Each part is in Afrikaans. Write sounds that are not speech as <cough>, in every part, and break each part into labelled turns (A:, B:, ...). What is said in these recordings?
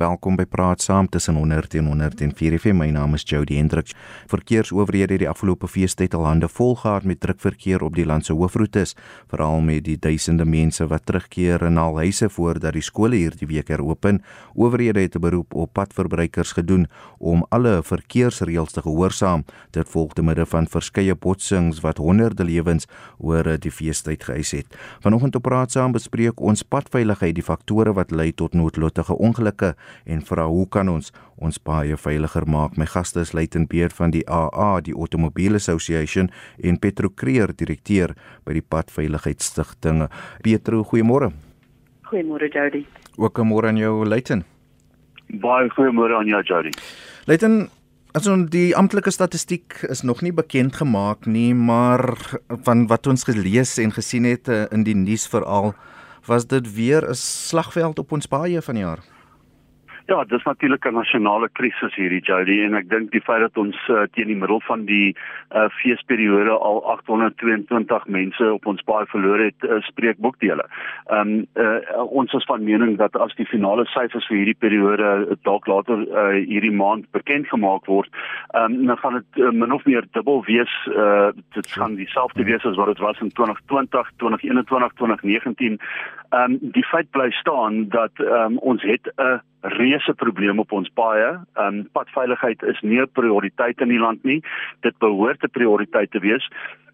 A: Welkom by Praat Saam tussen 100 en 104 FM. My naam is Jody Hendriks. Verkeersowerhede het die afgelope feestyd al hande vol gehad met drukverkeer op die land se hoofroetes, veral met die duisende mense wat terugkeer in hul huise voordat die skole hierdie week heropen. Owerhede het 'n beroep op padverbruikers gedoen om alle verkeersreëls te gehoorsaam. Dit volg te midde van verskeie botsings wat honderde lewens oor die feestyd geëis het. Vanoggend op Praat Saam bespreek ons padveiligheid, die faktore wat lei tot noodlottige ongelukke en vra hoe kan ons ons baie veiliger maak. My gaste is Luitenant Beer van die AA, die Automobile Association en Petro Creer, direkteur by die Padveiligheidsstigting. Petro, goeiemôre.
B: Goeiemôre Jody.
A: Ook 'n môre aan jou Luitenant.
C: Baie goeiemôre aan jou Jody.
A: Luitenant Also die amptelike statistiek is nog nie bekend gemaak nie, maar van wat ons gelees en gesien het eh, in die nuus veral was dit weer 'n slagveld op ons paaie vanjaar.
C: Ja, dis natuurlik 'n nasionale krisis hierdie Jody en ek dink die feit dat ons uh, teen die middel van die uh, feesperiode al 822 mense op ons paai verloor het, uh, spreek boekdele. Ehm um, uh, ons is van mening dat as die finale syfers vir hierdie periode uh, dalk later uh, hierdie maand bekend gemaak word, ehm um, dan gaan dit uh, min of meer dubbel wees. Uh, dit gaan dieselfde wees as wat dit was in 2020, 2021, 2019. Ehm um, die feit bly staan dat ehm um, ons het 'n reuse probleem op ons paaie. Ehm um, padveiligheid is nie 'n prioriteit in die land nie. Dit behoort 'n prioriteit te wees.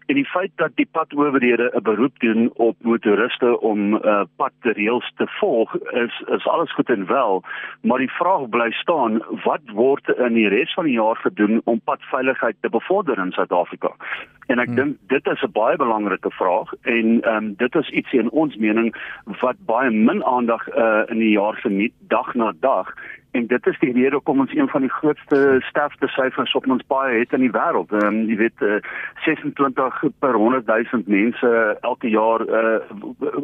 C: En die feit dat die padowerhede 'n beroep doen op motoriste om uh, padreëls te volg is is alles goed en wel, maar die vraag bly staan, wat word in die res van die jaar gedoen om padveiligheid te bevorder in Suid-Afrika? En ek hmm. dink dit is 'n baie belangrike vraag en ehm um, dit is iets in ons mening wat baie min aandag uh, in die jaar geniet dag na dag en dit is die rede hoekom ons een van die grootste sterfte syfers op ons baie het in die wêreld. Ehm um, jy weet uh, 26 per 100 000 mense elke jaar uh,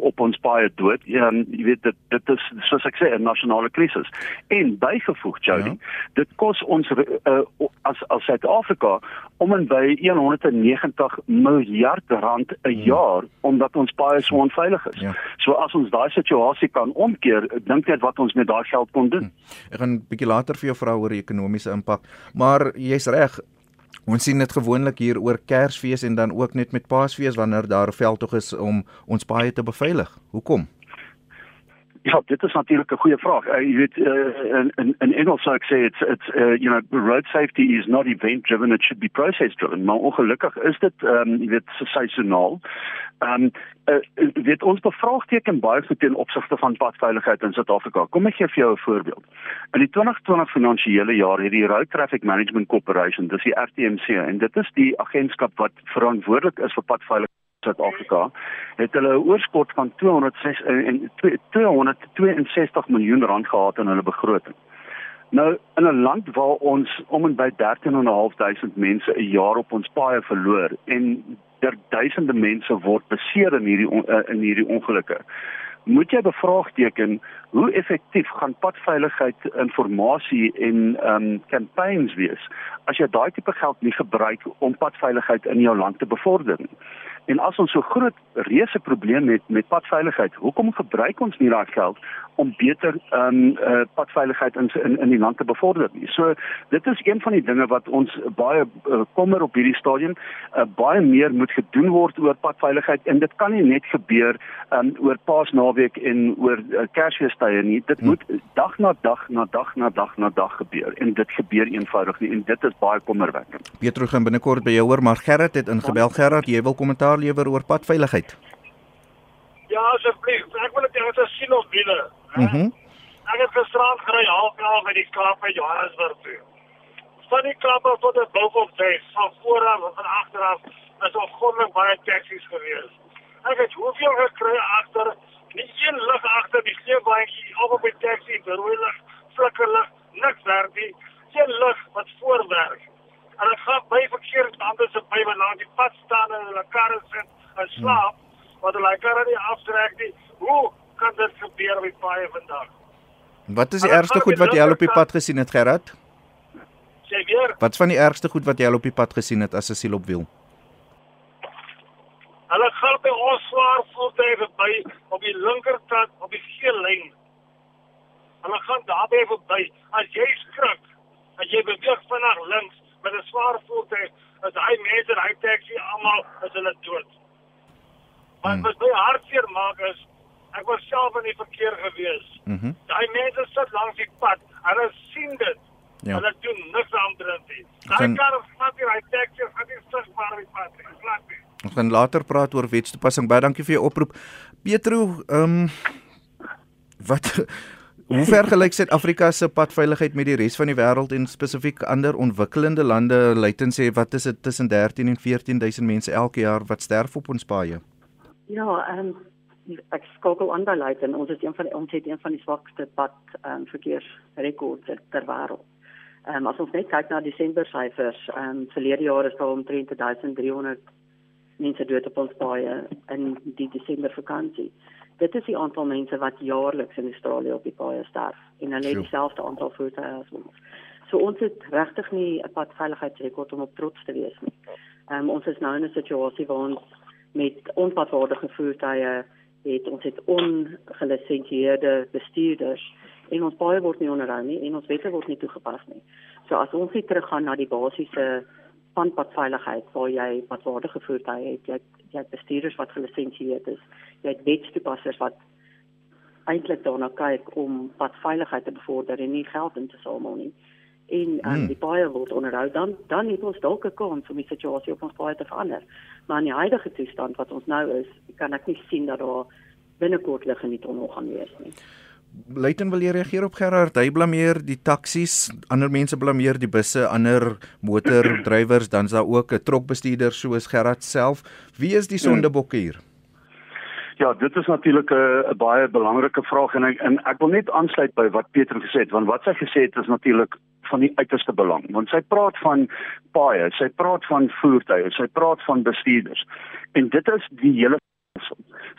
C: op ons baie dood. Ja, jy weet dit dit is soos ek sê 'n nasionale krisis. En bygevoeg Jody, ja. dit kos ons uh, as as Suid-Afrika om en by 190 miljard rand 'n hmm. jaar omdat ons baie so onveilig is. Ja. So as ons daai situasie kan omkeer, dink ek wat ons met daai geld kon doen.
A: Hmm. Ek gaan 'n bietjie later vir jou vra oor die ekonomiese impak, maar jy's reg. Ons sien dit gewoonlik hier oor Kersfees en dan ook net met Paasfees wanneer daar veldtog is om ons paaie te beveilig. Hoekom?
C: Ja, dit is natuurlik 'n goeie vraag. Uh, jy weet uh, in in in Engels sou ek sê it's it's uh, you know road safety is not event driven it should be process driven. Maar ongelukkig is dit ehm um, jy weet seisoonaal. Ehm um, uh, weet ons bevraagteken baie goed ten opsigte van padveiligheid in Suid-Afrika. Kom ek gee vir jou 'n voorbeeld. In die 2020 finansiële jaar het die Road Traffic Management Corporation, dis die RTMC en dit is die agentskap wat verantwoordelik is vir padveiligheid Suid-Afrika het hulle 'n oorskot van 206 en 262 miljoen rand gehad in hulle begroting. Nou in 'n land waar ons om en by 13.500 mense 'n jaar op ons paaie verloor en der duisende mense word beseer in hierdie eh, in hierdie ongelukke moet jy bevraagteken hoe effektief gaan padveiligheid inligting en ehm um, campaigns wees as jy daai tipe geld nie gebruik om padveiligheid in jou land te bevorder nie. En as ons so groot reuse probleem het met padveiligheid, hoekom gebruik ons nie daai geld om beter ehm um, uh, padveiligheid in, in in die land te bevorder nie? So dit is een van die dinge wat ons baie uh, kommer op hierdie stadium uh, baie meer moet gedoen word oor padveiligheid en dit kan nie net gebeur um, oor Paasnaweek en oor uh, Kersfeestye nie. Dit hmm. moet dag na dag na dag na dag na dag gebeur en dit gebeur eenvoudig nie en dit is baie kommerwekkend.
A: Pietro gaan binnekort by jou hoor, maar Gerrit het ingebel. Gerrit, jy wil kommentaar lewer oor padveiligheid?
D: Ja, asseblief. Ek wil dit net sien op wiele.
A: Mhm. Mm
D: ek het gisterand gery half jaar by die Kaap by Johannesburg toe. Van die Kaap af tot die Bay, van vooraf en van agteraf, is al goddelik baie taksies gewees. Ek het hoeveel gekry agter, nie een lig agter die sleepbaantjie of op die taxi, rooi lig, flikkerlig, niks werk nie. Geen lig wat voorwerk en ek gaan by verkeerde ander se by wat langs die pad staan en hulle karre sit en slaap wat hulle karre nie aftrek nie. Hoe kan dit gebeur op die paai vandag?
A: Wat is die ergste goed wat jy al op die pad gesien het, Gerard?
D: Sê weer.
A: Wat van die ergste goed wat jy al op die pad gesien het as 'n siel op wiel?
D: Hulle gaan by ons swaar voertuie by op die linkerkant op die geel lyn. Hulle gaan daarby verby. As jy skrik, as jy beweeg vinnig links met 'n swaar voertuig, as hy mense ry taxi almal is hulle dood. Maar
A: Hmm.
D: wat my hartseer maak is ek was self in die verkeer gewees.
A: Mhm.
D: Daai mense sit langs die pad. Hulle sien dit.
A: Ja.
D: Hulle doen niks aan dit nie. Daai kar vat hier hy taxi, nie sigbaar op die pad. Glad nie.
A: Ons gaan later praat oor wetstoepassing. Baie dankie vir jou oproep. Petro, ehm um, wat <laughs> hoe vergelyk Suid-Afrika se padveiligheid met die res van die wêreld en spesifiek ander ontwikkelende lande? Luiten sê wat is dit tussen 13 en 14000 mense elke jaar wat sterf op ons paaie?
B: Ja, ehm ek skakel aan by Luiten. Ons is een van die, ons het een van die swakste pad ehm um, verkeersrekords ter wêreld. Ehm um, as ons net kyk na Desember syfers, ehm um, verlede jaar is daar omtrent 1300 mense dood op ons paaie in die Desember vakansie. Dit is die aantal mense wat jaarliks in Australië op die paaie sterf en hulle het dieselfde aantal voertuie as ons. So ons het regtig nie 'n padveiligheidsrekord om op trots te wees nie. Ehm um, ons is nou in 'n situasie waar ons met onpadwaardige voertuie het ons het ongelisensieerde bestuurders en ons paaie word nie onderhou nie en ons wette word nie toegepas nie. So as ons nie teruggaan na die basiese padveiligheid waar jy padwaardige voertuie het, jy het, jy het bestuurders wat gelisensieerd is, jy het wetstoepassers wat eintlik daarna kyk om padveiligheid te bevorder en nie geld in te samel nie. En um,
A: Hmm.
B: die paaie word onderhou dan dan het ons dalk 'n kans om die situasie op ons paaie te verander. Maar in die huidige toestand wat ons nou is, kan ek nie sien dat daar binnekort lig in die tonnel gaan wees nie.
A: Luiten wil jy reageer op Gerard? Hy blameer die taksies, ander mense blameer die busse, ander motordrywers, dan's daar ook 'n trokbestuurder soos Gerard self. Wie is die sondebokke hier?
C: Ja, dit is natuurlik 'n baie belangrike vraag en ek, en ek wil net aansluit by wat Pieter gesê het want wat sy gesê het is natuurlik van die uiterste belang want sy praat van paaie, sy praat van voertuie, sy praat van bestuurders en dit is die hele.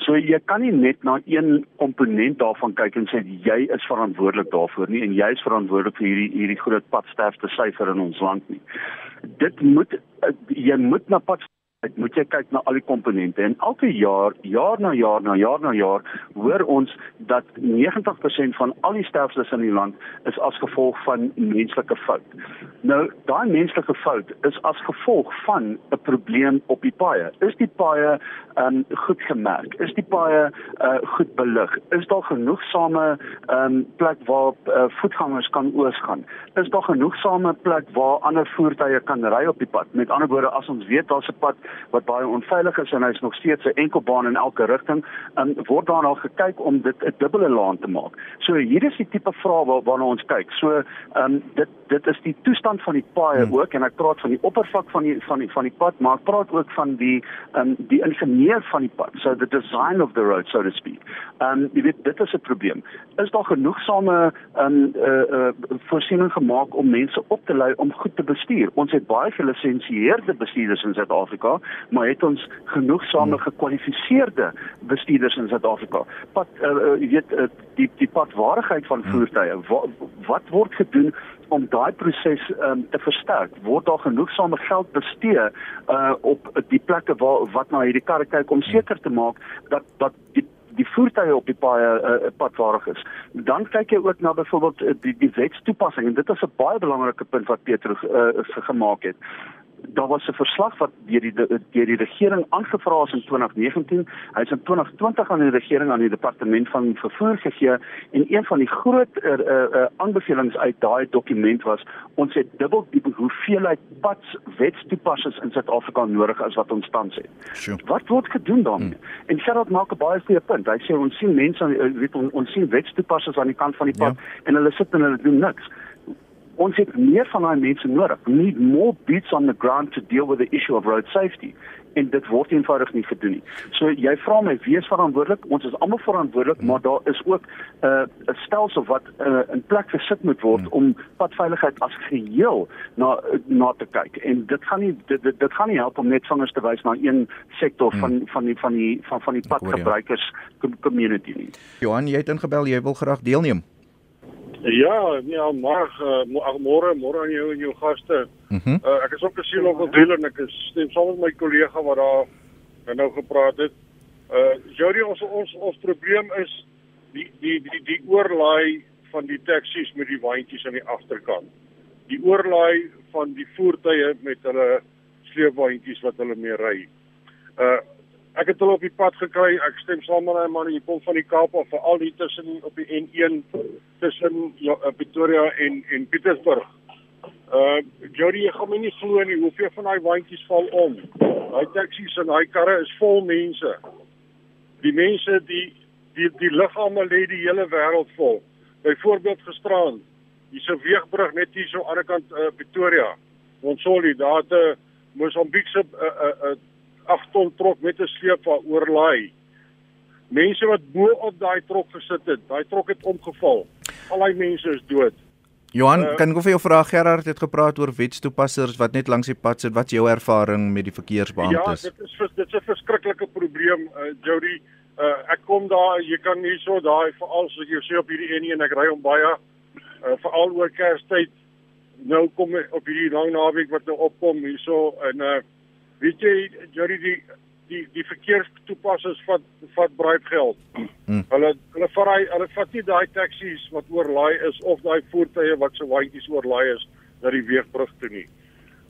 C: So jy kan nie net na een komponent daarvan kyk en sê jy is verantwoordelik daarvoor nie en jy is verantwoordelik vir hierdie hierdie groot padsterfte syfer in ons land nie. Dit moet eh, jy moet na pad Ek moet jy kyk na al die komponente en elke jaar, jaar na jaar na jaar na jaar, hoor ons dat 90% van al die sterftes in die land is as gevolg van menslike fout. Nou, daai menslike fout is as gevolg van 'n probleem op die paaie. Is die paaie um goed gemerk? Is die paaie uh goed belig? Is daar genoegsame um plek waar uh, voetgangers kan oosgaan? Is daar genoegsame plek waar ander voertuie kan ry op die pad? Met ander woorde, as ons weet daar's 'n pad wat baie onveilig is en hy's nog steeds 'n enkelbaan in elke rigting, um, word daarna gekyk om dit 'n dubbele laan te maak. So hier is die tipe vrae waar, waarna ons kyk. So um, dit dit is die toestand van die paaie hmm. ook en ek praat van die oppervlak van die van die van die pad, maar ek praat ook van die um, die ingenieur van die pad. So the design of the road so to speak. Um jy weet dit is 'n probleem. Is daar genoegsame um uh, uh voorsiening gemaak om mense op te lei om goed te bestuur? Ons het baie gelisensieerde bestuurders in Suid-Afrika, maar het ons genoegsame gekwalifiseerde bestuurders in Suid-Afrika? Pad uh, jy weet uh, die die padwaardigheid van voertuie. Wat, wat word gedoen om daai proses um, te versterk? Word daar genoegsame geld bestee uh op die plekke waar wat na hierdie karre kyk om seker te maak dat dat die die voertuie op die paaie uh, padwaardig is. Dan kyk jy ook na byvoorbeeld die die wetstoepassing en dit is 'n baie belangrike punt wat Petrus uh, gemaak het daar was 'n verslag wat deur die deur die regering aangevra is in 2019. Hy is in 2020 aan die regering aan die departement van vervoer gegee en een van die groot uh, uh, aanbevelings uit daai dokument was ons het dubbel die hoeveelheid pads wetstoepassers in Suid-Afrika nodig as wat ons tans het.
A: Sure.
C: Wat word gedoen daarmee? Hmm. En Gerard maak 'n baie goeie punt. Hy sê ons sien mense weet on, ons sien wetstoepassers aan die kant van die pad ja. en hulle sit en hulle doen niks ons het meer van daai mense nodig. We need more boots on the ground to deal with the issue of road safety. En dit word eenvoudig nie gedoen nie. So jy vra my wie is verantwoordelik? Ons is almal verantwoordelik, maar daar is ook 'n uh, stelsel wat uh, in plek gesit moet word hmm. om padveiligheid as geheel na na te kyk. En dit gaan nie dit dit, dit gaan nie help om net vingers te wys na een sektor hmm. van van die van die van van die padgebruikers community nie.
A: Johan, jy het ingebel, jy wil graag deelneem.
E: Ja, ja, maar uh, môre, môre aan jou en jou gaste.
A: Mm
E: uh, ek is ook 'n dealer en ek is stem saam met my kollega wat daar nou gepraat het. Uh Jody, ons ons ons probleem is die die die die oorlaai van die taksies met die waantjies aan die agterkant. Die oorlaai van die voertuie met hulle sleepwaantjies wat hulle mee ry. Uh ek het hulle op die pad gekry. Ek stem saam met daai man, hy kom van die Kaap af vir al die tussen op die N1 tussen ja, uh, Pretoria en en Pietersburg. Uh Jody, jy gaan my nie glo nie hoeveel van daai waantjies val om. Daai taksies en daai karre is vol mense. Die mense die die die liggame lê die hele wêreld vol. Byvoorbeeld gisteraan, hier's 'n weegbrug net hier so aan die kant uh, Pretoria. Ons sou lê daar te Mosambiekse 'n uh, uh, uh, 8 ton trok met 'n sleep wat oorlaai. Mense wat bo op daai trok gesit het, daai trok het omgeval. Al daai mense is dood.
A: Johan, uh, kan ek vir jou vra Gerard het gepraat oor wetstoepassers wat net langs die pad sit. Wat is jou ervaring met die verkeersbeamptes?
E: Ja, dit is dit is 'n verskriklike probleem, uh, Jody. Uh, ek kom daar, jy kan nie so daai veral as jy sê op hierdie ene en ek ry om baie uh, veral oor Kerstyd. Nou kom op hierdie lang naweek wat nou opkom hierso en uh weet jy Jody die die die verkeerstoepassers vat vat braadgeld. Hmm. Hulle hulle vat hulle vat nie daai taksies wat oorlaai is of daai voertuie wat so waantjies oorlaai is na die weegbrug toe nie.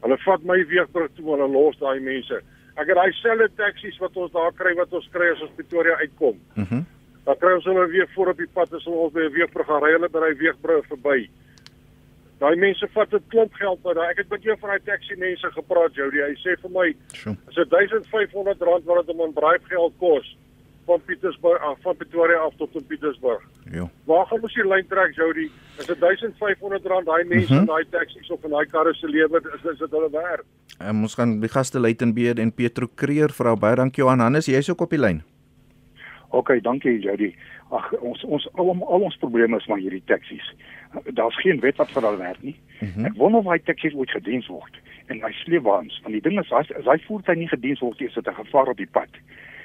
E: Hulle vat my weegbrug toe hulle los daai mense. Ek het daai selfde taksies wat ons daar kry wat ons kry as ons Pretoria uitkom. Mhm. Mm dan kry ons hulle weer voor op die pad as ons by die weegbrug gaan ry hulle by daai weegbrug verby. Daai mense vat 'n klomp geld uit daai. Ek het met een van daai taxi mense gepraat, Jody. Hy sê vir my, "Is dit R1500 wat dit om 'n braaigeld kos van Pietersburg af van Pretoria af tot in Pietersburg?" Ja. Waar gaan ons die lyn trek, Jody? Is dit R1500 daai mense in mm -hmm. daai taxi's of in daai karre se lewe is is dit hulle werd?
A: En ons gaan die gaste Luiten Beer en Petro Kreer vra baie dankie Johan Hannes, jy's ook op die lyn.
F: OK, dankie Jody. Ag ons ons al, al ons probleme is maar hierdie taksies daar's geen wet wat vir hulle werk nie. Mm -hmm. Ek wonder of hy taksies ooit gediens word en hy sleepwaens. Want die ding is as, as hy voertuig nie gediens word nie, is dit 'n gevaar op die pad.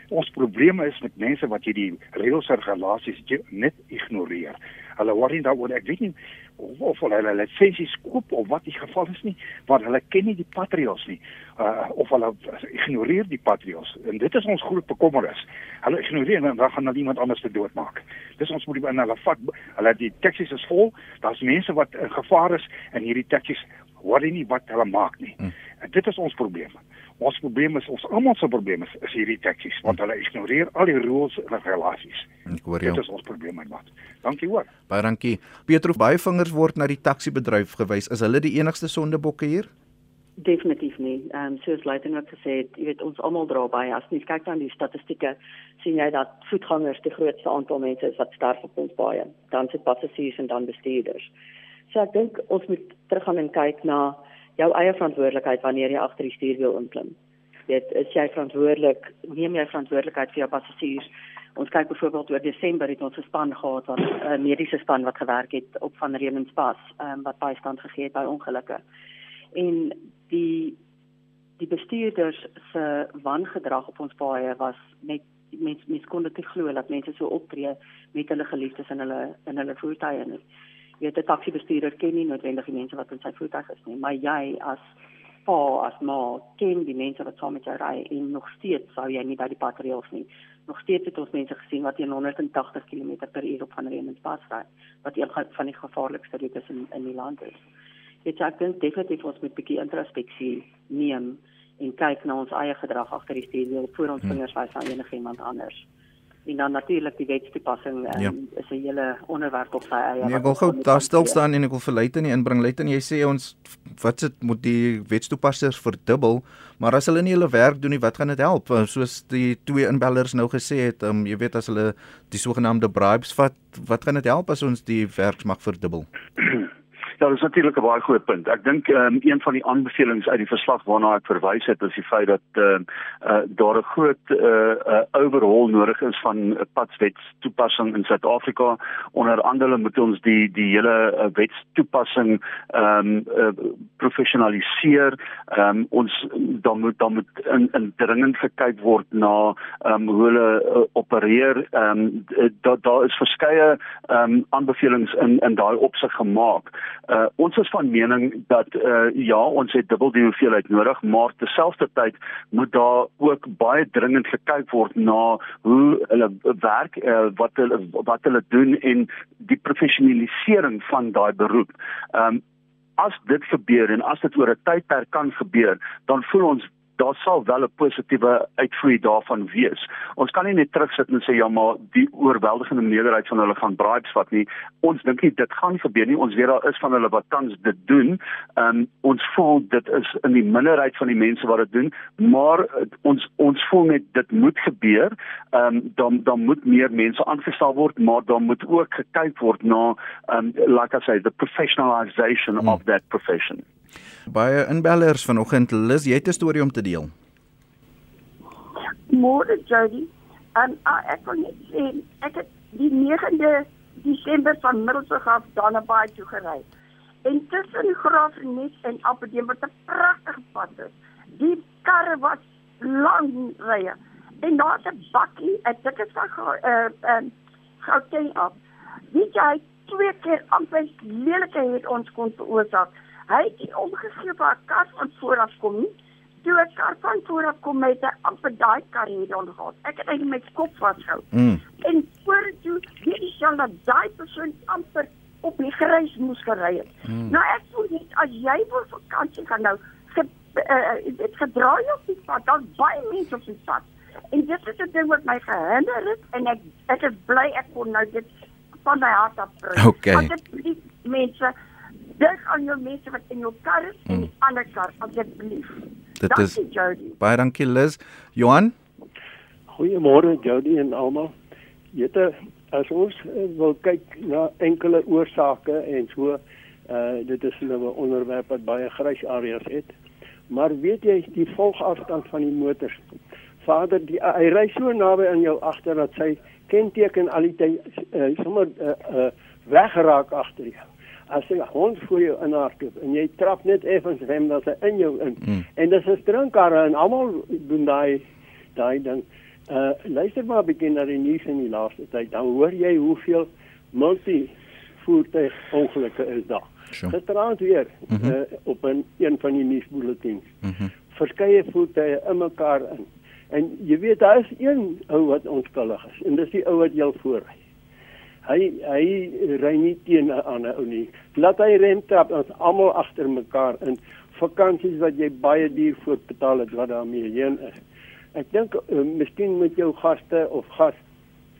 F: Ons probleme is met mense wat hierdie reëls en regulasies net ignoreer. Hulle worry daaroor. Ek weet nie of, of hulle hulle lisensies koop of wat die geval is nie, want hulle ken nie die patrios nie. Uh of hulle ignoreer die patrios. En dit is ons groot bekommernis. Hulle ignoreer en dan gaan hulle iemand anders te doodmaak. Dis ons moet in hulle vat. Hulle die taksies is vol. Daar's mense wat in gevaar is en hierdie taksies worry nie wat hulle maak nie. Hmm. En dit is ons probleem. Ons probleem is ons almal se probleem is, is hierdie taksies want hulle ignoreer al die reëls en regulasies.
A: Ek hoor jou.
F: Dit is ons probleem my maat. Dankie hoor.
A: Baie dankie. Pietro, baie vingers word na die taksiebedryf gewys. Is hulle die enigste sondebokke hier?
B: Definitief nie. Ehm um, soos Leighton het gesê, jy weet ons almal dra by as jy kyk na die statistieke, sien jy dat voetgangers die grootste aantal mense is wat sterf op ons paaie. Dan sit passasiers en dan bestuurders. So ek dink ons moet teruggaan en kyk na jou eie verantwoordelikheid wanneer jy agter die stuurwiel inklim. Dit is jy verantwoordelik, neem jy verantwoordelikheid vir jou passasiers. Ons kyk byvoorbeeld oor Desember het ons 'n span gehad wat 'n uh, mediese span wat gewerk het op van Remenspas, ehm um, wat bystand gegee het by ongelukke. En die die bestuurders se wangedrag op ons paaie was net mense mense kon dit glo dat mense so optree met hulle geliefdes in hulle in hulle voertuie nie weet 'n taxi bestuurder ken nie noodwendig die mense wat in sy voertuig is nie, maar jy as pa as ma ken die mense wat saam met jou ry en nog steeds sou jy nie by die patrouilles nie. Nog steeds het ons mense gesien wat 180 km/h op van Remens pas ry, wat een van die gevaarlikste roetes in in die land is. Dit ek dink definitief ons moet 'n bietjie introspeksie neem en kyk na ons eie gedrag agter die stuurwiel voor ons hmm. vingers wys aan enigiemand anders en dan natuurlik die wetstoepassing um, ja. is 'n hele onderwerp op sy eie.
A: Nee, ek wil gou daar stil staan en ek wil vir Luite in inbring. Luite, jy sê ons wat sit moet die wetstoepassers verdubbel, maar as hulle nie hulle werk doen nie, wat gaan dit help? Eh, soos die twee inbellers nou gesê het, um, jy weet as hulle die sogenaamde bribes vat, wat gaan dit help as ons die werksmag verdubbel? <clears throat>
C: Dit is natuurlik 'n baie goeie punt. Ek dink um, een van die aanbevelings uit die verslag waarna ek verwys het, is die feit dat uh, uh, daar 'n groot uh, uh, overhaul nodig is van padswetstoepassing in Suid-Afrika. Onder andere moet ons die die hele uh, wetstoepassing ehm um, uh, professionaliseer. Ehm um, ons dan moet dan moet in, in dringend gekyk word na ehm um, hoe hulle uh, opereer. Ehm um, daar daar is verskeie ehm um, aanbevelings in in daai opsig gemaak Uh ons is van mening dat uh ja, ons het dubbel die hoeveelheid nodig, maar terselfdertyd moet daar ook baie dringend gekyk word na hoe hulle werk, uh, wat hulle wat hulle doen en die professionalisering van daai beroep. Um as dit gebeur en as dit oor 'n tydperk kan gebeur, dan voel ons daar sal wel 'n positiewe uitvloei daarvan wees. Ons kan nie net terugsit en sê ja, maar die oorweldigende meerderheid van hulle gaan bribes vat nie. Ons dink nie dit gaan gebeur nie. Ons weet daar is van hulle wat tans dit doen. Ehm um, ons voel dit is in die minderheid van die mense wat dit doen, maar uh, ons ons voel net dit moet gebeur. Ehm um, dan dan moet meer mense aangestel word, maar dan moet ook gekyk word na ehm um, like I say the professionalization hmm. of that profession.
A: Baie inbellers vanoggend, Lis, jy het 'n storie om te deel.
G: Môre Jody, en uh, ek kon net sê ek het die 9de Desember van Middelburg af daarna baie toe gery. En tussen Graafrenet en Appedam wat 'n pragtige pad is. Die karre was lang rye. En daar's 'n bakkie, dit is van eh uh, ehm uh, Gauteng af. Die jy twee keer amper lelike het ons kon veroorsaak. Hy het die omgegee waar 'n kar van vooraf kom nie. Toe 'n kar van vooraf kom met 'n amper daai kar hier ondergaan. Ek het net met kop vasgehou. Mm. En voor toe weet jy sal dat daai persoon amper op die grys moes gery het. Mm. Nou ek voel net as jy wil vakansie gaan nou, ge, uh, dit gedra jy op die pad, dan baie mense op die pad. En dit is 'n ding wat my gehinder het en ek ek is bly ek kon nou dit van my hart af bring.
A: Okay.
G: Asseblief mense Dink aan jou mense wat in jou kar is en die mm. ander kar asseblief.
A: Dit dankie, is Jody. Baie dankie Liz. Johan.
H: Goeiemôre Jody en almal. Jette, as ons uh, wil kyk na enkele oorsake en so uh dit is nou 'n onderwerp wat baie grys areas het. Maar weet jy die volgafstand van die motors? Vader, die hy ry so naby aan jou agter dat sy kenteken al die tyd uh, sommer uh, uh weggeraak agter jou as 'n hond voor jou inhardloop en jy trap net effens rem dat hy in jou in. Mm. En dis 'n drinkkarre en almal doen daai daai ding. Uh luister maar begin na die nuus in die laaste tyd. Dan hoor jy hoeveel multi voertuig ongelukke is daar. Sure. Gisteraand weer mm -hmm. uh, op 'n een van die nuusbulletins. Mm -hmm. Verskeie voertuie in mekaar in. En jy weet daar is een ou wat onskuldig is en dis die ou wat jou voorry hy hy ry nie teen 'n ander ou nie. Laat hy rem trap ons almal agter mekaar in vakansies wat jy baie duur voor betaal het wat daarmee heen is. Ek dink uh, miskien met jou gaste of gas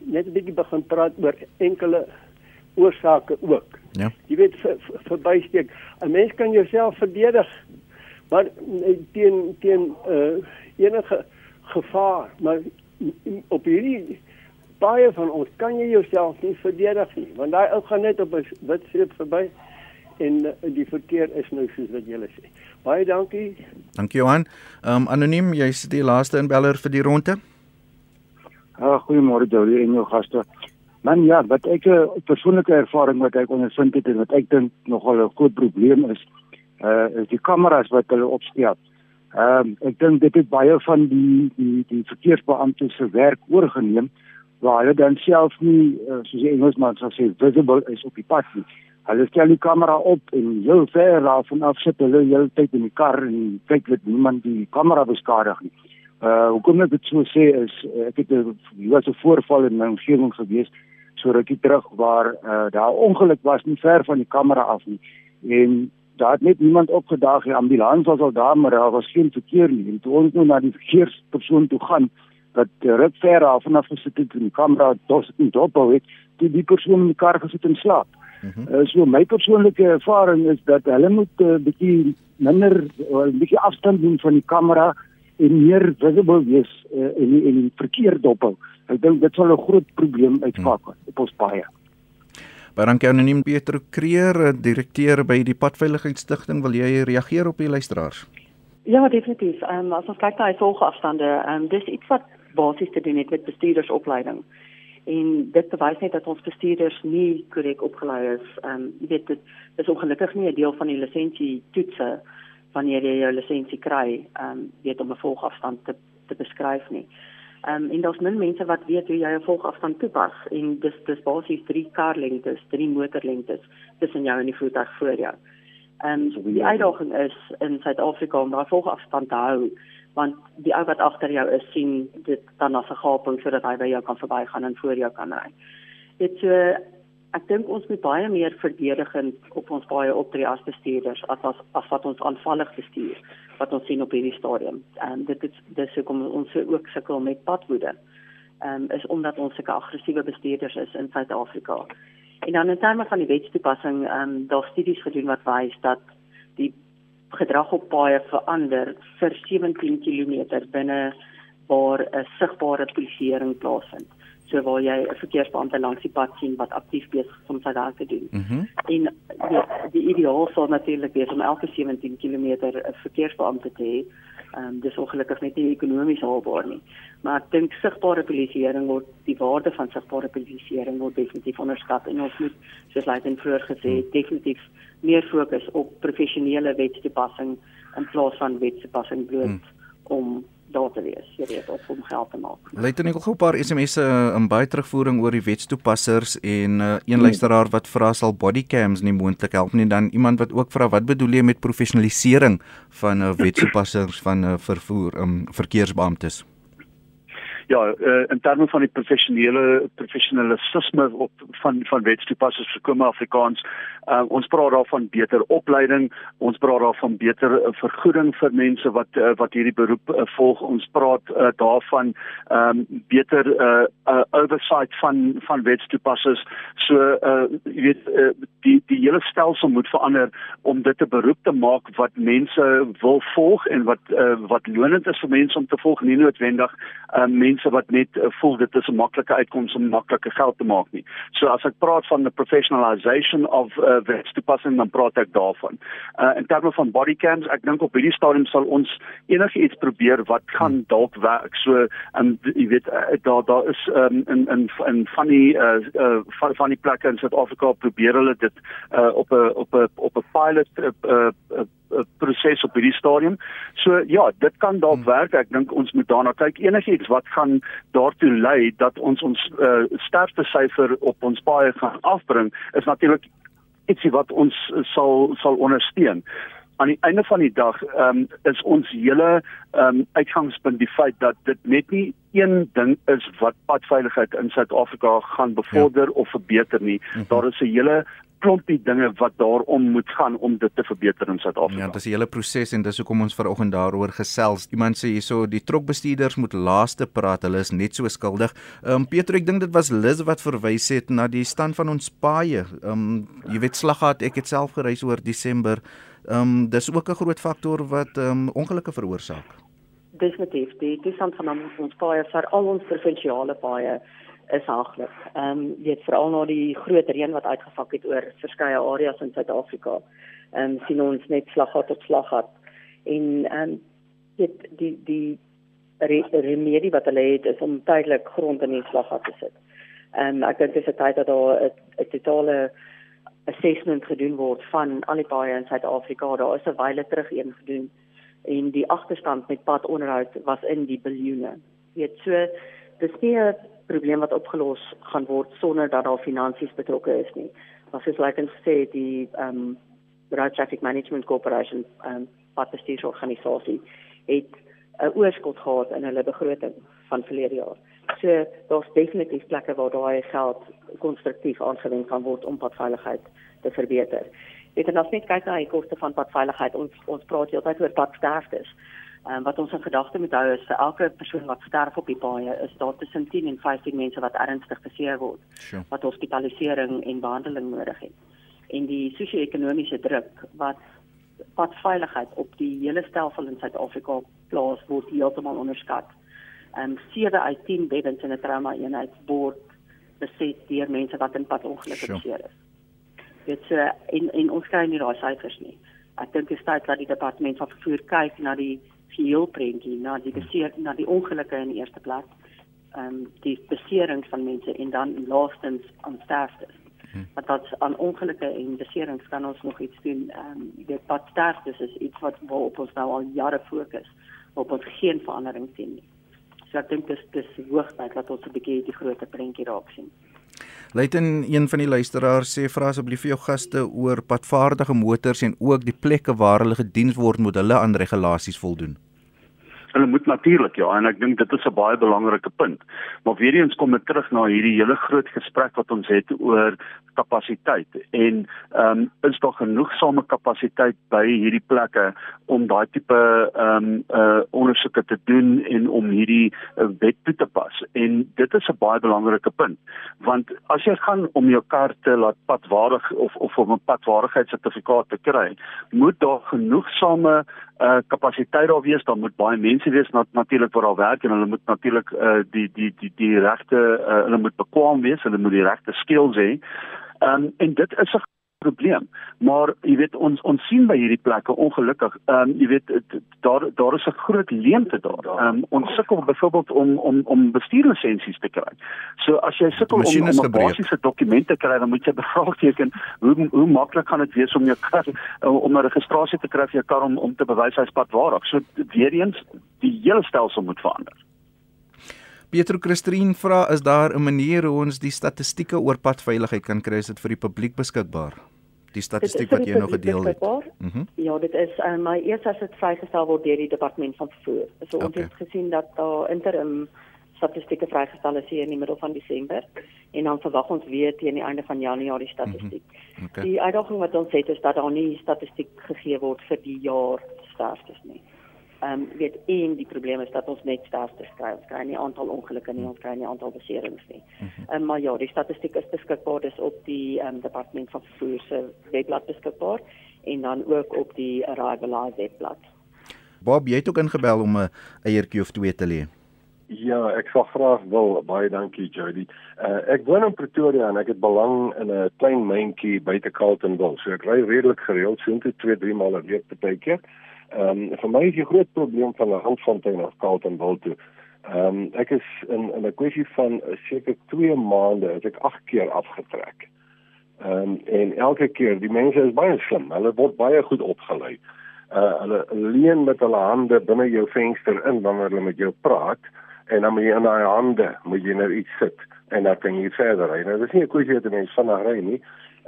H: net 'n bietjie begin praat oor enkele oorsake ook. Ja. Jy weet verbysteek. 'n Mens kan jouself verdedig. Maar eh, teen teen uh, enige gevaar, maar op hierdie baie van ons kan jy jouself nie verdedig nie want daai ou gaan net op 'n wit streep verby en uh, die verkeer is nou soos wat jy sê. Baie dankie.
A: Dankie Johan. Ehm um, anoniem, jy's die laaste inbeller vir die ronde.
I: Ah, goeiemôre Jolie en jou gaste. Man ja, wat ek 'n uh, persoonlike ervaring wat ek ondervind het en wat ek dink nogal 'n groot probleem is, uh is die kameras wat hulle opstel. Ehm um, ek dink dit het baie van die die die verkeersbeamptes se werk oorgeneem waar hulle dan self nie uh, soos die Engelsman sou sê visible is op die pad nie. Hulle stel die kamera op en heel ver en af sit hulle hele tyd in die kar en kyk dat niemand die kamera beskadig nie. Uh hoekom ek dit so sê is uh, ek het 'n was 'n voorval in my omgewing gewees so rukkie terug waar uh, daar ongeluk was nie ver van die kamera af nie en daar het net niemand opgedaag die ambulans was al daar maar daar was geen verkeer nie en toe ons nou na die verkeerspersoon toe gaan wat ruk ver af vanaf gesit het en die kamera dos in dophou het, toe die persoon in die kar gesit en slaap. Mm -hmm. uh, so my persoonlike ervaring is dat hulle moet 'n uh, bietjie minder 'n uh, bietjie afstand doen van die kamera en meer visible wees uh, in die, in die verkeer dophou. Ek dink dit sal 'n groot probleem uitskakel mm. op ons paaie.
A: Barankie anoniem Pietro Creer, direkteur by die Padveiligheidsstigting, wil jy reageer op die luisteraars?
B: Ja, definitief. Ehm um, as ons kyk na die volgafstande, ehm um, dis iets wat basies te doen het met bestuurdersopleiding. En dit bewys net dat ons bestuurders nie korrek opgelei is. Ehm um, jy weet dit is ongelukkig nie 'n deel van die lisensie toetse wanneer jy jou lisensie kry, ehm um, weet om 'n volgafstand te te beskryf nie. Ehm um, en daar's min mense wat weet hoe jy 'n volgafstand toepas en dis dis basies 3 karlengtes, 3 motorlengtes tussen jou en die voertuig voor jou. Ehm um, die uitdaging is in Suid-Afrika om daai volgafstand te hou want die ou wat agter jou is sien dit dan as 'n gaping sodat hy by jou kan verbygaan en voor jou kan ry. Dit so ek dink ons moet baie meer verdedigend op ons baie optree as bestuurders as as, as wat ons aanvallig bestuur wat ons sien op hierdie stadium. En dit is dis hoekom ons ook sukkel met padwoede. Ehm um, is omdat ons sulke aggressiewe bestuurders is in Suid-Afrika. En dan in terme van die wetstoepassing, ehm um, daar studies gedoen wat wys dat die gedrag op paaie verander vir 17 km binne waar 'n sigbare polisieering plaasvind so waar jy 'n verkeersbeampte langs die pad sien wat aktief besig is om sy werk te doen.
A: Mm
B: en die, die ideaal sou natuurlik wees om elke 17 km 'n verkeersbeampte te hê. Ehm um, dis ongelukkig net nie ekonomies haalbaar nie. Maar ek dink sigbare polisieering word die waarde van sigbare polisieering word definitief onderskat en ons moet soos Leighton vroeër gesê het, definitief meer fokus op professionele wetstoepassing in plaas van wetstoepassing bloot hmm. om daar te wees, jy weet, of om geld te maak.
A: Luister net gou 'n paar SMS'e in baie terugvoering oor die wetstoepassers en uh, een hmm. luisteraar wat vra sal bodycams nie moontlik help nie dan iemand wat ook vra wat bedoel jy met professionalisering van uh, wetstoepassers van uh, vervoer um, verkeersbeamptes?
C: Ja, uh, in terme van die professionele professionalisme op van van wetstoepassers vir kom Afrikaans, uh, ons praat daarvan beter opleiding, ons praat daarvan beter uh, vergoeding vir mense wat uh, wat hierdie beroep uh, volg. Ons praat uh, daarvan um, beter uh, uh, oversight van van wetstoepassers. So uh, jy weet uh, die die hele stelsel moet verander om dit 'n beroep te maak wat mense wil volg en wat uh, wat lonend is vir mense om te volg, nie noodwendig uh, mense wat net uh, voel dit is 'n maklike uitkoms om maklike geld te maak nie. So as ek praat van the professionalization of uh, wetstoepassing dan praat ek daarvan. Uh, in terme van bodycams, ek dink op hierdie stadium sal ons enigiets probeer wat gaan dalk werk. So en um, jy weet uh, daar daar is um, in in in van die uh, uh, van, van die plekke in Suid-Afrika probeer hulle dit uh, op 'n op 'n op 'n pilot uh, uh, proses op hierdie stadium. So ja, dit kan dalk hmm. werk. Ek dink ons moet daarna kyk. Enigiets wat gaan daartoe lei dat ons ons uh, sterfte syfer op ons paaie gaan afbring, is natuurlik ietsie wat ons sal sal ondersteun. Aan die einde van die dag um, is ons hele um, uitgangspunt die feit dat dit net nie een ding is wat padveiligheid in Suid-Afrika gaan bevorder ja. of verbeter nie. Mm -hmm. Daar is 'n hele klompie dinge wat daarom moet gaan om dit te verbeter in Suid-Afrika.
A: Ja, dit is 'n hele proses en dis hoekom ons vanoggend daaroor gesels. Iemand sê hierso die trokbestuurders moet laaste praat, hulle is net so skuldig. Ehm um, Pieter, ek dink dit was Liz wat verwys het na die stand van ons paaie. Ehm um, jy weet slaggat, ek het self gereis oor Desember. Ehm um, dis ook 'n groot faktor wat ehm um, ongelukke veroorsaak.
B: Definitief, die toestand van ons paaie, veral ons provinsiale paaie is haaglik. Ehm um, weet veral na die groot reën wat uitgevak het oor verskeie areas in Suid-Afrika. Ehm um, sien ons net slaggat op slaggat en ehm um, weet die die remedie wat hulle het is om tydelik grond in die slaggat te sit. Ehm um, ek dink dit is tyd dat daar 'n totale assessment gedoen word van al die paaie in Suid-Afrika. Daar is 'n wyle terug een gedoen en die agterstand met padonderhoud was in die biljoene. Weet so dis nie 'n probleem wat opgelos gaan word sonder dat daar finansies betrokke is nie. Wat is like ons sê die ehm um, Road Traffic Management Corporation ehm um, wat die organisasie het 'n oorskot gehad in hulle begroting van verlede jaar. So daar's definitief plekke waar daai geld konstruktief aangewend kan word om padveiligheid te verbeter. Dit is nog net kyk na die koste van padveiligheid. Ons ons praat heeltyd oor padsterftes. Um, wat ons in gedagte moet hou is vir elke persoon wat sterf op die paaie is daar tussen 10 en 15 mense wat ernstig beseer word sure. wat hospitalisering en behandeling nodig het. En die sosio-ekonomiese druk wat wat veiligheid op die hele stelsel in Suid-Afrika plaas word heeltemal onderskat. Ehm um, 7 uit 10 beddens in 'n trauma eenheid word beset deur mense wat in padongelukke sure. beseer is. Dit so en en ons kry nie daai syfers nie. Ek dink dit is tyd dat die departement van vervoer kyk na die geheel prentjie na die beseer na die ongelukke in die eerste plek. Ehm um, die beserings van mense en dan laastens aan sterftes. Hmm. Want dat aan ongelukke en beserings kan ons nog iets doen. Ehm um, dit wat sterftes is iets wat waarop ons nou al jare fokus op ons geen verandering sien nie. So ek dink dis dis hoogtyd dat ons 'n bietjie die groot prentjie raak sien.
A: Luiten een van die luisteraars sê vra asseblief vir jou gaste oor padvaardige motors en ook die plekke waar hulle gediens word moet hulle aan regulasies voldoen.
C: Hulle moet natuurlik ja en ek dink dit is 'n baie belangrike punt. Maar weer eens kom ek terug na hierdie hele groot gesprek wat ons het oor kapasiteit en ehm um, is daar genoegsame kapasiteit by hierdie plekke om daai tipe ehm um, uh ondersoeke te doen en om hierdie uh, wet toe te pas. En dit is 'n baie belangrike punt want as jy gaan om jou kar te laat padwaardig of of om 'n padwaardigheidssertifikaat te kry, moet daar genoegsame uh kapasiteit daar wees, dan moet baie mense wees nat natuurlik waar daar werk en hulle moet natuurlik uh die die die die regte uh, hulle moet bekwam wees, hulle moet die regte skills hê. Ehm um, en dit is 'n probleem. Maar jy weet ons ons sien by hierdie plekke ongelukkig, ehm um, jy weet daar daar is 'n groot leemte daar. Ehm um, ons sukkel byvoorbeeld om om om bestuurlisensies te kry. So as jy sukkel om, om 'n basiese dokument te kry, dan moet jy <laughs> bevraagteken hoe hoe maklik gaan dit wees om jou kar om 'n registrasie te kry vir jou kar om om te bewys hy's padwaardig. So weer eens die hele stelsel moet verander.
A: Pietro Christine vra is daar 'n manier hoe ons die statistieke oor padveiligheid kan kry as dit vir die publiek beskikbaar? Die statistiek wat jy nou gedeel het.
B: Mm -hmm. Ja, dit is uh, my eers as dit vrygestel word deur die departement van vervoer. So ons okay. het gesien dat daar interim statistieke vrygestel is hier in die middel van Desember en dan verwag ons weer teen die einde van Januarie statistiek. Mm -hmm. okay. Die uitdaging wat ons het is dat daar nie statistiek gegee word vir die jaar sterftes nie ehm um, weet een die probleem is dat ons net sterftes kry. Ons kry nie aantal ongelukke nie, ons kry nie aantal beserings nie. Mhm. Ehm um, maar ja, die statistiek is beskikbaar dis op die ehm um, departement van vervoer se webblad beskikbaar en dan ook op die Arrival webblad.
A: Bob, jy het ook ingebel om 'n eiertjie of twee te lê.
J: Ja, ek sal graag wil. Baie dankie Jody. Uh, ek woon in Pretoria en ek het belang in 'n klein myntjie buite Carltonville. So ek ry redelik gereeld, so net 2-3 maal 'n week baie keer. Ehm um, vir my is die groot probleem van 'n handfontein of Carltonville toe. Ehm um, ek is in in 'n kwessie van uh, seker 2 maande het ek 8 keer afgetrek. Ehm um, en elke keer die mense is baie slim. Hulle word baie goed opgelei. Uh hulle leun met hulle hande binne jou venster in wanneer hulle met jou praat en dan moet jy in daai hande moet jy nou iets sit en dan kan jy verder ry. Nou dis nie 'n kwessie dat mense vinnig ry nie.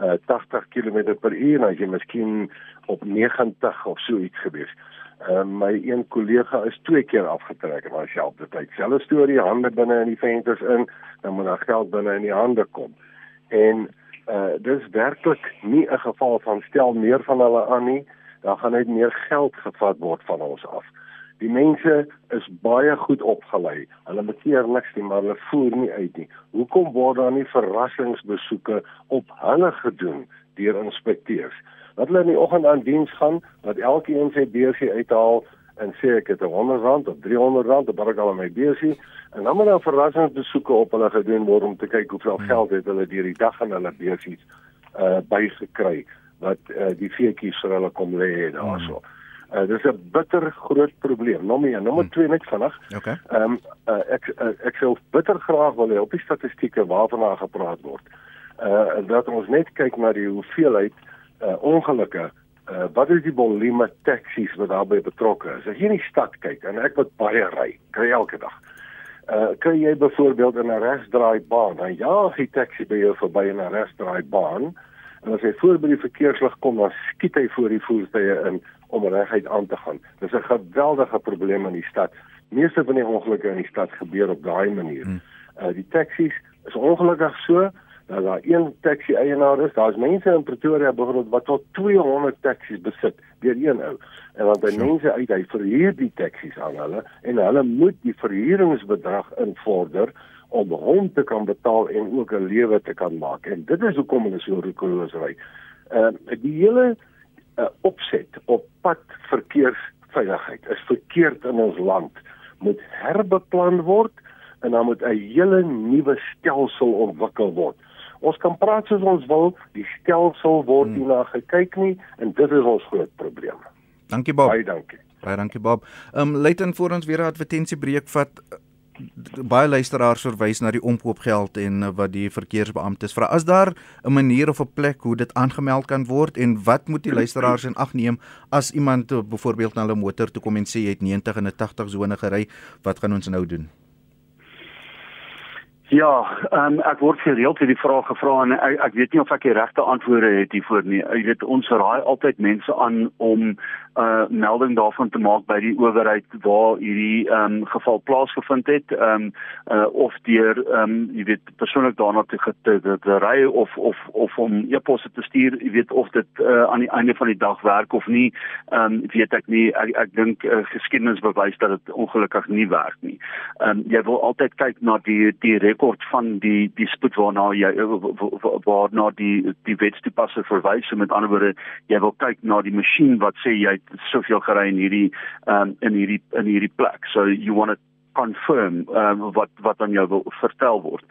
J: Uh 80 km per uur as jy miskien op 90 of so iets gewees. Ehm uh, my een kollega is twee keer afgetrek en hy sê op die tyd selfe storie hande binne in die vensters in, dan moet daar geld binne in die hande kom. En uh dis werklik nie 'n geval van stel meer van hulle aan nie, dan gaan net meer geld gevat word van ons af. Die mense is baie goed opgelei. Hulle bekeer niks nie, maar hulle voer nie uit nie. Hoekom word daar nie verrassingsbesoeke op hulle gedoen deur inspekteurs? dat hulle in die oggend aan diens gaan, dat elkeen sy beursie uithaal en sê ek het 'n 100 rand of 300 rand, dan bring hulle my beursie en dan moet hulle verrassingsbesoeke op hulle gedoen word om te kyk hoeveel hmm. geld het hulle deur die dag in hulle beursies uh bygekry wat uh, die feetjies vir hulle kom lê daarso. Hmm. Uh, dis 'n bitter groot probleem. Nommer 1, nommer 2 net vinnig.
A: Okay.
J: Ehm um, uh, ek uh, ek sou bitter graag wil hê op die statistieke waarvan gepraat word. Uh dat ons net kyk na die hoeveelheid uh, ongelukke uh, wat is die volume taksies wat daarbey betrokke is as jy in die stad kyk en ek wat baie ry kry elke dag uh, kan jy byvoorbeeld in 'n resdraai baan dan ja die taxi by jou verby in 'n resdraai baan en as hy voor by die verkeerslig kom dan skiet hy voor die voertuie in om reguit aan te gaan dis 'n geweldige probleem in die stad meeste van die ongelukke in die stad gebeur op daai manier hmm. uh, die taksies is ongelukkig so dat daar een taxi eienaar is. Daar's mense in Pretoria byvoorbeeld wat tot 200 taksies besit deur een ou. En want hy mense uit hy verhuur die taksies aan hulle en hulle moet die verhuuringsbedrag invorder om hom te kan betaal en ook 'n lewe te kan maak. En dit is hoekom hulle so roekeloos ry. Ehm uh, die hele uh, opset op pad verkeersveiligheid is verkeerd in ons land moet herbeplan word en dan moet 'n hele nuwe stelsel ontwikkel word. Ons kan praat soos ons wil, die stelsel word hmm. nie na gekyk nie en dit is ons groot probleem.
A: Dankie Bob.
J: Baie dankie.
A: Baie dankie Bob. Ehm um, luit in voor ons weer 'n advertensiebreek vat baie luisteraars verwys na die omkoopgeld en uh, wat die verkeersbeamptes vra. As daar 'n manier of 'n plek hoe dit aangemeld kan word en wat moet die luisteraars in ag neem as iemand uh, byvoorbeeld na hulle motor toe kom en sê jy het 90 en 'n 80 sone gery, wat gaan ons nou doen?
C: Ja, um, ek word gereeld hierdie vraag gevra en ek, ek weet nie of ek die regte antwoorde het hiervoor nie. Jy weet ons raai altyd mense aan om uh melding daarvan te maak by die owerheid waar hierdie um, geval plaasgevind het um, uh of deur um, jy weet persoonlik daarna te te, te, te ry of of of om e-posse te stuur jy weet of dit uh aan die einde van die dag werk of nie ehm um, weet ek nie ek, ek dink uh, geskiedenis bewys dat dit ongelukkig nie werk nie. Ehm um, jy wil altyd kyk na die die rekord van die die spoed waarna jy waarna die die wetstoepasser verwys so met ander woorde jy wil kyk na die masjien wat sê jy soveel gery in hierdie um, in hierdie in hierdie plek. So you want to confirm um, wat wat aan jou wil vertel word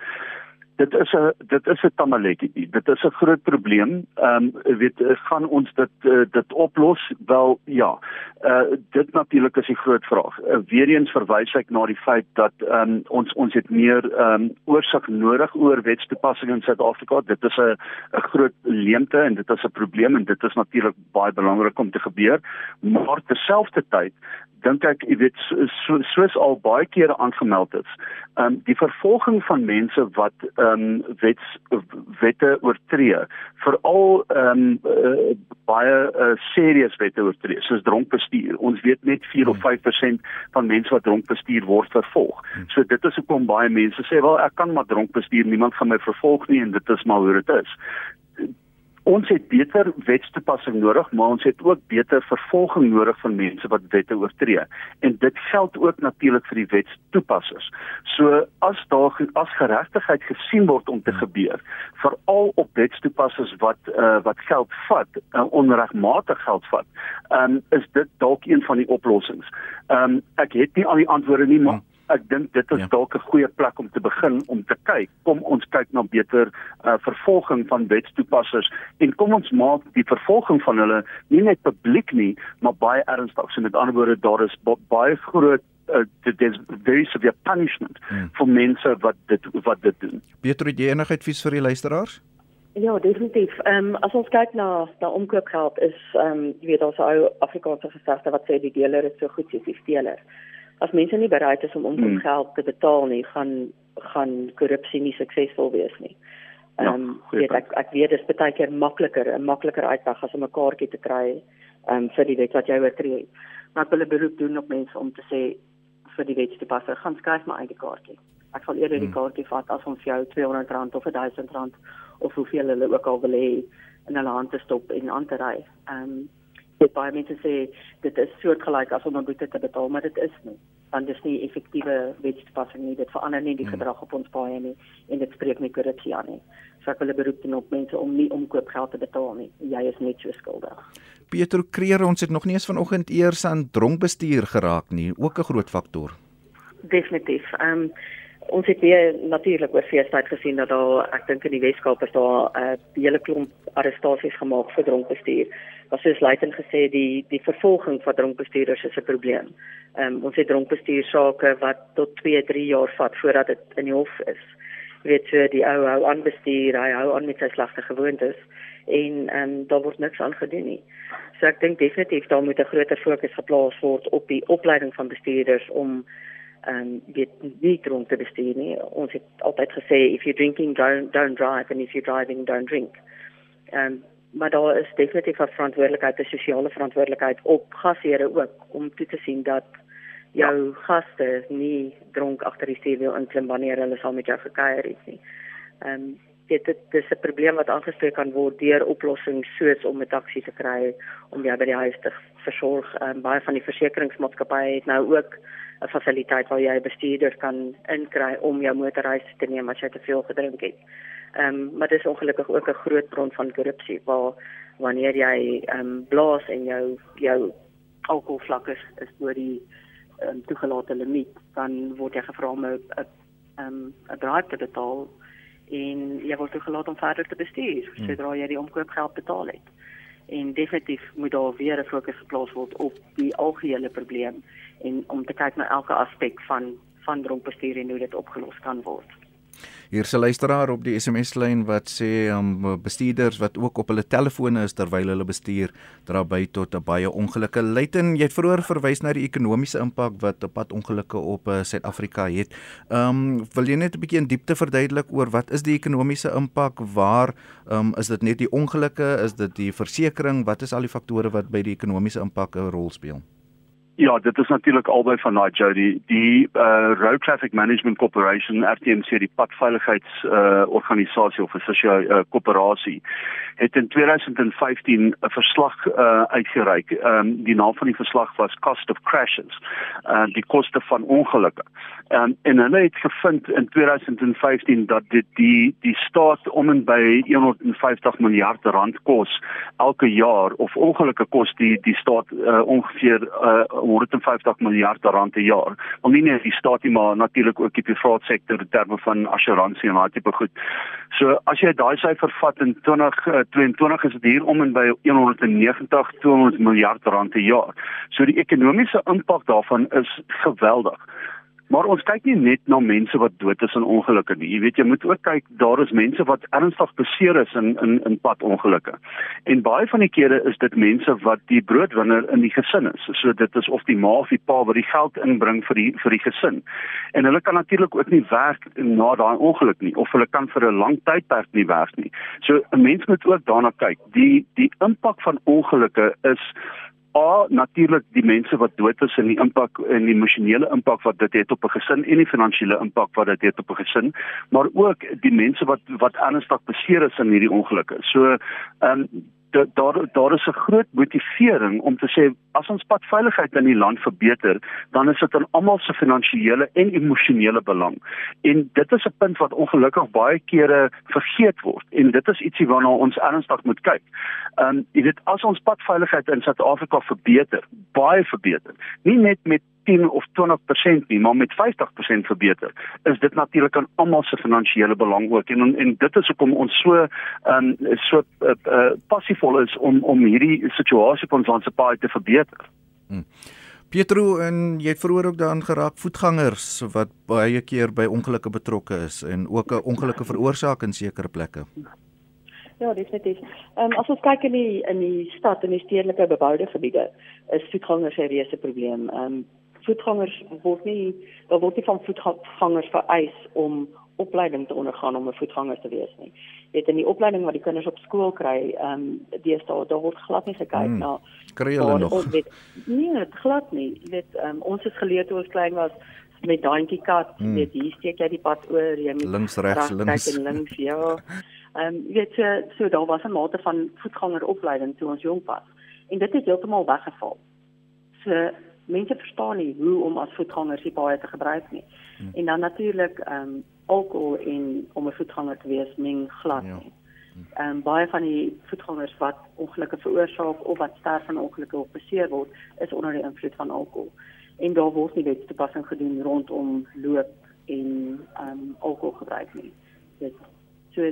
C: dit is 'n dit is 'n tamaletjie. Dit is 'n groot probleem. Ehm um, weet gaan ons dit uh, dit oplos? Wel ja. Uh dit natuurlik is die groot vraag. Uh, Weereens verwys ek na die feit dat ehm um, ons ons het meer ehm um, oorsig nodig oor wetstoepassing in Suid-Afrika. Dit is 'n 'n groot leemte en dit is 'n probleem en dit is natuurlik baie belangrik om te gebeur. Maar terselfdertyd dink ek jy weet so, soos al baie kere aangemeld is. Ehm um, die vervolging van mense wat ehm um, wets wette oortree, veral ehm um, uh, baie uh, serious wette oortree, soos dronk bestuur. Ons weet net 4 of 5% hmm. van mense wat dronk bestuur word vervolg. Hmm. So dit is hoekom baie mense sê wel ek kan maar dronk bestuur, niemand gaan my vervolg nie en dit is maar hoe dit is ons het beter wetstoepassing nodig, maar ons het ook beter vervolging nodig van mense wat wette oortree. En dit geld ook natuurlik vir die wetstoepassers. So as daar as geregtigheid gesien word om te gebeur, veral op wetstoepassers wat uh, wat geld vat, uh, onregmatig geld vat, um, is dit dalk een van die oplossings. Um, ek het nie al die antwoorde nie, maar ek dink dit is ja. dalk 'n goeie plek om te begin om te kyk. Kom ons kyk na beter uh, vervolging van wetstoepassers en kom ons maak die vervolging van hulle nie net publiek nie, maar baie ernstig. So met ander woorde, daar is baie groot uh, there's very severe punishment hmm. vir mense wat dit wat dit doen.
A: Beter het jy enige advies vir die luisteraars?
B: Ja, definitief. Ehm um, as ons kyk na na omkoopgeld is ehm um, jy weet ons ou Afrikaanse gesegde wat sê die deler is so goed soos die steler as mense nie bereid is om om hmm. geld te betaal nie, gaan gaan korrupsie nie suksesvol wees nie. Ja, ehm um, weet ek ek weet dit is baie keer makliker, 'n makliker uitweg as om 'n kaartjie te kry ehm um, vir die wet wat jy oortree. Maar 'n beroep doen op mense om te sê vir die wet te pas, gaan skryf my eie kaartjie. Ek sal eerder die hmm. kaartjie vat as om vir jou R200 of R1000 of hoeveel hulle ook al wil hê in hulle hand te stop en aan te ry. Ehm um, dit baie mense sê dit is soortgelyk as om 'n boete te betaal, maar dit is nie. Want dit is nie effektiewe wetstoepassing nie. Dit verander nie die hmm. gedrag op ons paaie nie en dit spreek nie korrupsie aan nie. So ek wil 'n beroep doen op mense om nie omkoopgeld te betaal nie. Jy is net so skuldig.
A: Pietro Kreer, ons het nog nie eens vanoggend eers aan dronkbestuur geraak nie, ook 'n groot faktor.
B: Definitief. Ehm um, ons het weer natuurlik oor feestyd gesien dat daar ek dink in die Weskaap is daar 'n uh, hele klomp arrestasies gemaak vir dronkbestuur. Was soos Luiten gesê die die vervolging van dronkbestuurders is 'n probleem. Ehm um, ons het dronkbestuursake wat tot 2, 3 jaar vat voordat dit in die hof is. Jy weet so die ou ou aanbestuur, hy hou aan met sy slegte gewoontes en ehm um, daar word niks aan gedoen nie. So ek dink definitief daar moet 'n groter fokus geplaas word op die opleiding van bestuurders om um, weet nie dronk te bestuur nie. Ons het altyd gesê if you're drinking don't don't drive and if you're driving don't drink. Um, maar daar is definitief 'n verantwoordelikheid, 'n sosiale verantwoordelikheid op gasheere ook om toe te sien dat jou ja. gaste nie dronk agter die stuur inklim wanneer hulle saam met jou gekuier het nie. Um, dit dit is 'n probleem wat aangespreek kan word deur oplossings soos om 'n taxi te kry om jou by die huis te versorg. Um, baie van die versekeringsmaatskappye het nou ook 'n fasiliteit waar jy 'n bestuurder kan inkry om jou motorreis te neem as jy te veel gedrink het. Ehm um, maar dit is ongelukkig ook 'n groot bron van korrupsie waar wanneer jy ehm um, blaas en jou jou alkoholvlak is, is oor die ehm um, toegelate limiet, dan word jy gevra om 'n ehm 'n bribe te betaal en jy word toegelaat om verder te bestuur hmm. sodra jy die omkoopgeld betaal het. En definitief moet daar weer 'n fokus geplaas word op die algehele probleem en om te kyk na elke aspek van van dronkbestuur en hoe dit opgelos kan word.
A: Hier's 'n luisteraar op die SMS-lyn wat sê um, bestuurders wat ook op hulle telefone is terwyl hulle bestuur dra by tot 'n baie ongelukke. Luiten, jy het vroeër verwys na die ekonomiese impak wat 'n pad ongelukke op uh, Suid-Afrika het. Ehm um, wil jy net 'n bietjie in diepte verduidelik oor wat is die ekonomiese impak? Waar ehm um, is dit net die ongelukke? Is dit die versekerings? Wat is al die faktore wat by die ekonomiese impak 'n rol speel?
C: Ja, dit is natuurlik albei van daai Jody. Die uh Road Traffic Management Corporation, RTMC, die padveiligheids uh organisasie of 'n sosiale uh, koöperasie, het in 2015 'n verslag uh uitgereik. Ehm um, die naam van die verslag was Cost of Crashes. Uh die koste van ongelukke. Ehm um, en hulle het gevind in 2015 dat dit die die staat om en by 150 miljard rand kos elke jaar of ongelukke kos die die staat uh, ongeveer uh 150 miljard rand per jaar. Om nie net die staat nie, maar natuurlik ook die private sektor in terme van assuransie en daai tipe goed. So as jy daai syfer vat in 2022 is dit hier om en by 190 200 miljard rand per jaar. So die ekonomiese impak daarvan is geweldig. Maar ons kyk nie net na mense wat dood is in ongelukke nie. Jy weet jy moet ook kyk daar is mense wat ernstig beseer is in in in padongelukke. En baie van die kere is dit mense wat die broodwinner in die gesin is. So dit is of die ma of die pa wat die geld inbring vir die vir die gesin. En hulle kan natuurlik ook nie werk na daai ongeluk nie of hulle kan vir 'n lang tydperk nie werk nie. So 'n mens moet ook daarna kyk. Die die impak van ongelukke is A natuurlik die mense wat dood is en die impak en die emosionele impak wat dit het op 'n gesin en die finansiële impak wat dit het op 'n gesin, maar ook die mense wat wat ernstig beseer is in hierdie ongelukke. So ehm um, daar daar is 'n groot motivering om te sê as ons padveiligheid in die land verbeter, dan is dit in almal se finansiële en emosionele belang. En dit is 'n punt wat ongelukkig baie kere vergeet word en dit is ietsie waarna ons ernstig moet kyk. Ehm um, jy weet as ons padveiligheid in Suid-Afrika verbeter, baie verbeter, nie net met 10 of 20% nie, maar met 50% verbeter, is dit natuurlik aan almal se finansiële belang ook. En en dit is hoekom ons so ehm um, so uh, uh, passievol is om om hierdie situasie van ons paai te verbeter. Hmm.
A: Pietro en jy het vroeër ook daaraan geraak voetgangers wat baie keer by ongelukke betrokke is en ook 'n ongelukke veroorsaak in sekere plekke.
B: Ja, definitief. Ehm um, as ons kyk in die in die stad en die stedelike beboude gebiede, is voetgangers 'n reuse probleem. Ehm um, voetgangers word nie daar word nie van voetgangers vereis om opleiding te ondergaan om 'n voetganger te wees nie. Jy weet in die opleiding wat die kinders op skool kry, ehm um, deesdae daar word glad nie gekyk hmm, na
A: kry hulle nog.
B: Ons weet nee, glad nie. Jy weet um, ons het geleer toe ons klein was met daantjie kat, hmm. weet hier steek jy die pad oor, jy moet
A: links regs links
B: en links ja. Ehm um, weet jy so daar was 'n mate van voetgangeropleiding toe ons jonk was. En dit het heeltemal weggeval. So mense verstaan nie hoe om as voetgangers die paaie te gebruik nie. Hmm. En dan natuurlik ehm um, alkohol en om 'n voetganger te wees meng glad ja. nie. Ehm um, baie van die voetgangers wat ongelukke veroorsaak of wat sterf van ongelukke of beseer word, is onder die invloed van alkohol. En daar word nie wetstoepassing gedoen rondom loop en ehm um, alkohol gebruik nie. Dit so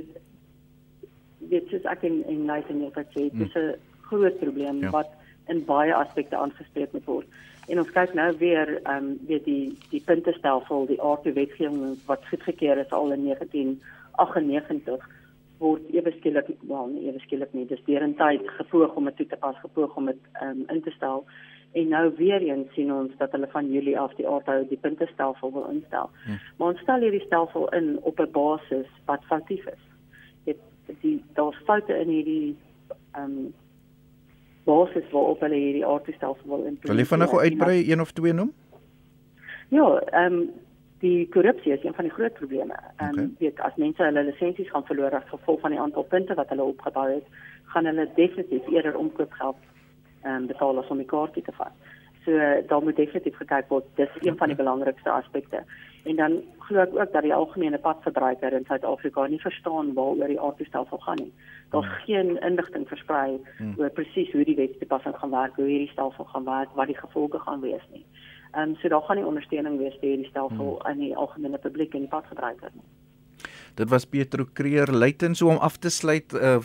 B: dit is ek in in en ek sê dit is 'n groot probleem ja. wat in baie aspekte aangespreek moet word. En ons kyk nou weer ehm um, weet die die puntestelsel, die aardse wetgewing wat goedgekeur is al in 1998 word ewe skielik wel nie ewe skielik nie, dis deur 'n tyd gepoog om dit toe te pas, gepoog om dit ehm um, in te stel. En nou weer eens sien ons dat hulle van Julie af die aardhou die puntestelsel wil instel. Hmm. Maar ons stel hierdie stelsel in op 'n basis wat foutief is. Dit die daar's foute in hierdie ehm um, basis waarop hulle hierdie aardstelsel wil implementeer.
A: Wil jy vinnig uitbrei een of twee noem?
B: Ja, ehm um, die korrupsie is een van die groot probleme. Ehm um, okay. weet as mense hulle lisensies gaan verloor as gevolg van die aantal punte wat hulle opgebou het, gaan hulle definitief eerder omkoopgeld ehm um, betaal as om die kaartjie te vat. So daar moet definitief gekyk word. Dis een van die belangrikste aspekte. En dan glo ek ook dat die algemene padverbruiker in Suid-Afrika nie verstaan waaroor die aardstelsel gaan nie. Daar's hmm. geen inligting versprei hmm. oor presies hoe die wetstoepassing gaan werk, hoe hierdie stelsel gaan werk, wat die gevolge gaan wees nie. Ehm um, so daar gaan nie ondersteuning wees vir hierdie stelsel hmm. aan die algemene publiek en die padverbruiker nie.
A: Dit was Pietro Creer Luiten so om af te sluit uh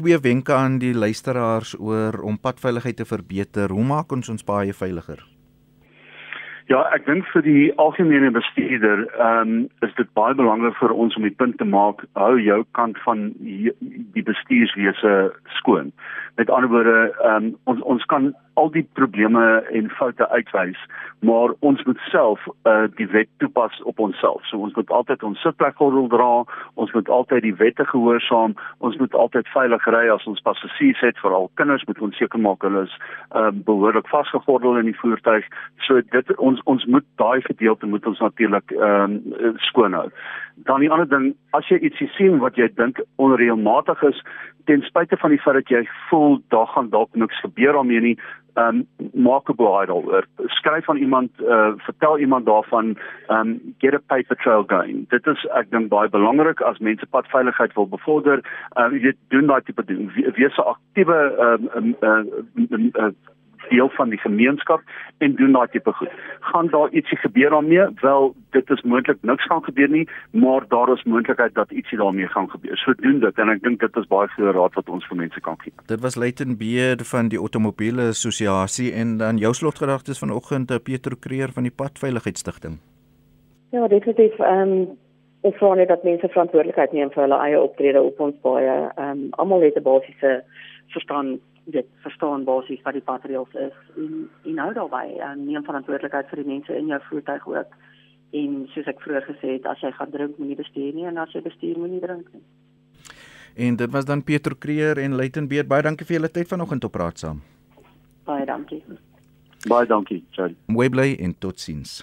A: twee wenke aan die luisteraars oor om padveiligheid te verbeter. Hoe maak ons ons baie veiliger?
C: Ja, ek dink vir die algemene bestuurder, ehm um, is dit baie belangrik vir ons om die punt te maak, hou jou kant van die, bestuurswese skoon. Met ander woorde, ehm um, ons ons kan al die probleme en foute uitwys, maar ons moet self uh, die wet toepas op onsself. So ons moet altyd ons sitplekgordel dra, ons moet altyd die wette gehoorsaam, ons moet altyd veilig ry as ons passasiers het, veral kinders moet ons seker maak hulle is uh, behoorlik vasgegordel in die voertuig. So dit ons ons moet daai gedeelte moet ons natuurlik ehm um, skoon hou. Dan die ander ding, as jy ietsie sien wat jy dink onreëlmatig is, ten spyte van die feit dat jy voel daar gaan dalk niks gebeur daarmee nie, um, maak 'n boei daaroor. Skryf aan iemand, uh, vertel iemand daarvan, um, get a paper trail going. Dit is ek dink baie belangrik as mense padveiligheid wil bevorder. Uh, jy doen daai tipe ding. Wees 'n aktiewe ehm um, uh, uh, uh, deel van die gemeenskap en doen daai tipe goed. Gaan daar ietsie gebeur daarmee? Wel, dit is moontlik niks gaan gebeur nie, maar daar is moontlikheid dat ietsie daarmee gaan gebeur. So doen dit en ek dink dit is baie goeie raad wat ons vir mense kan gee.
A: Dit was Leighton Beer van die Automobiele Assosiasie en dan jou slotgedagtes vanoggend te Pieter Kreer van die Padveiligheidsstigting.
B: Ja, definitief ehm um, ons vra net dat mense verantwoordelikheid neem vir hulle eie optrede op ons baie ehm um, almal het 'n basiese verstand dit verstaan basies wat die patriots is en en hou daarbey en neem verantwoordelikheid vir die mense in jou voertuig ook. En soos ek vroeër gesê het as jy gaan drink moenie bestuur nie en as jy bestuur moenie drink nie.
A: En dit was dan Pieter Kreer en Leighton Beer baie dankie vir julle tyd vanoggend op praat saam
B: Baie dankie.
C: Baie dankie Charlie.
A: Mooi bly en totsiens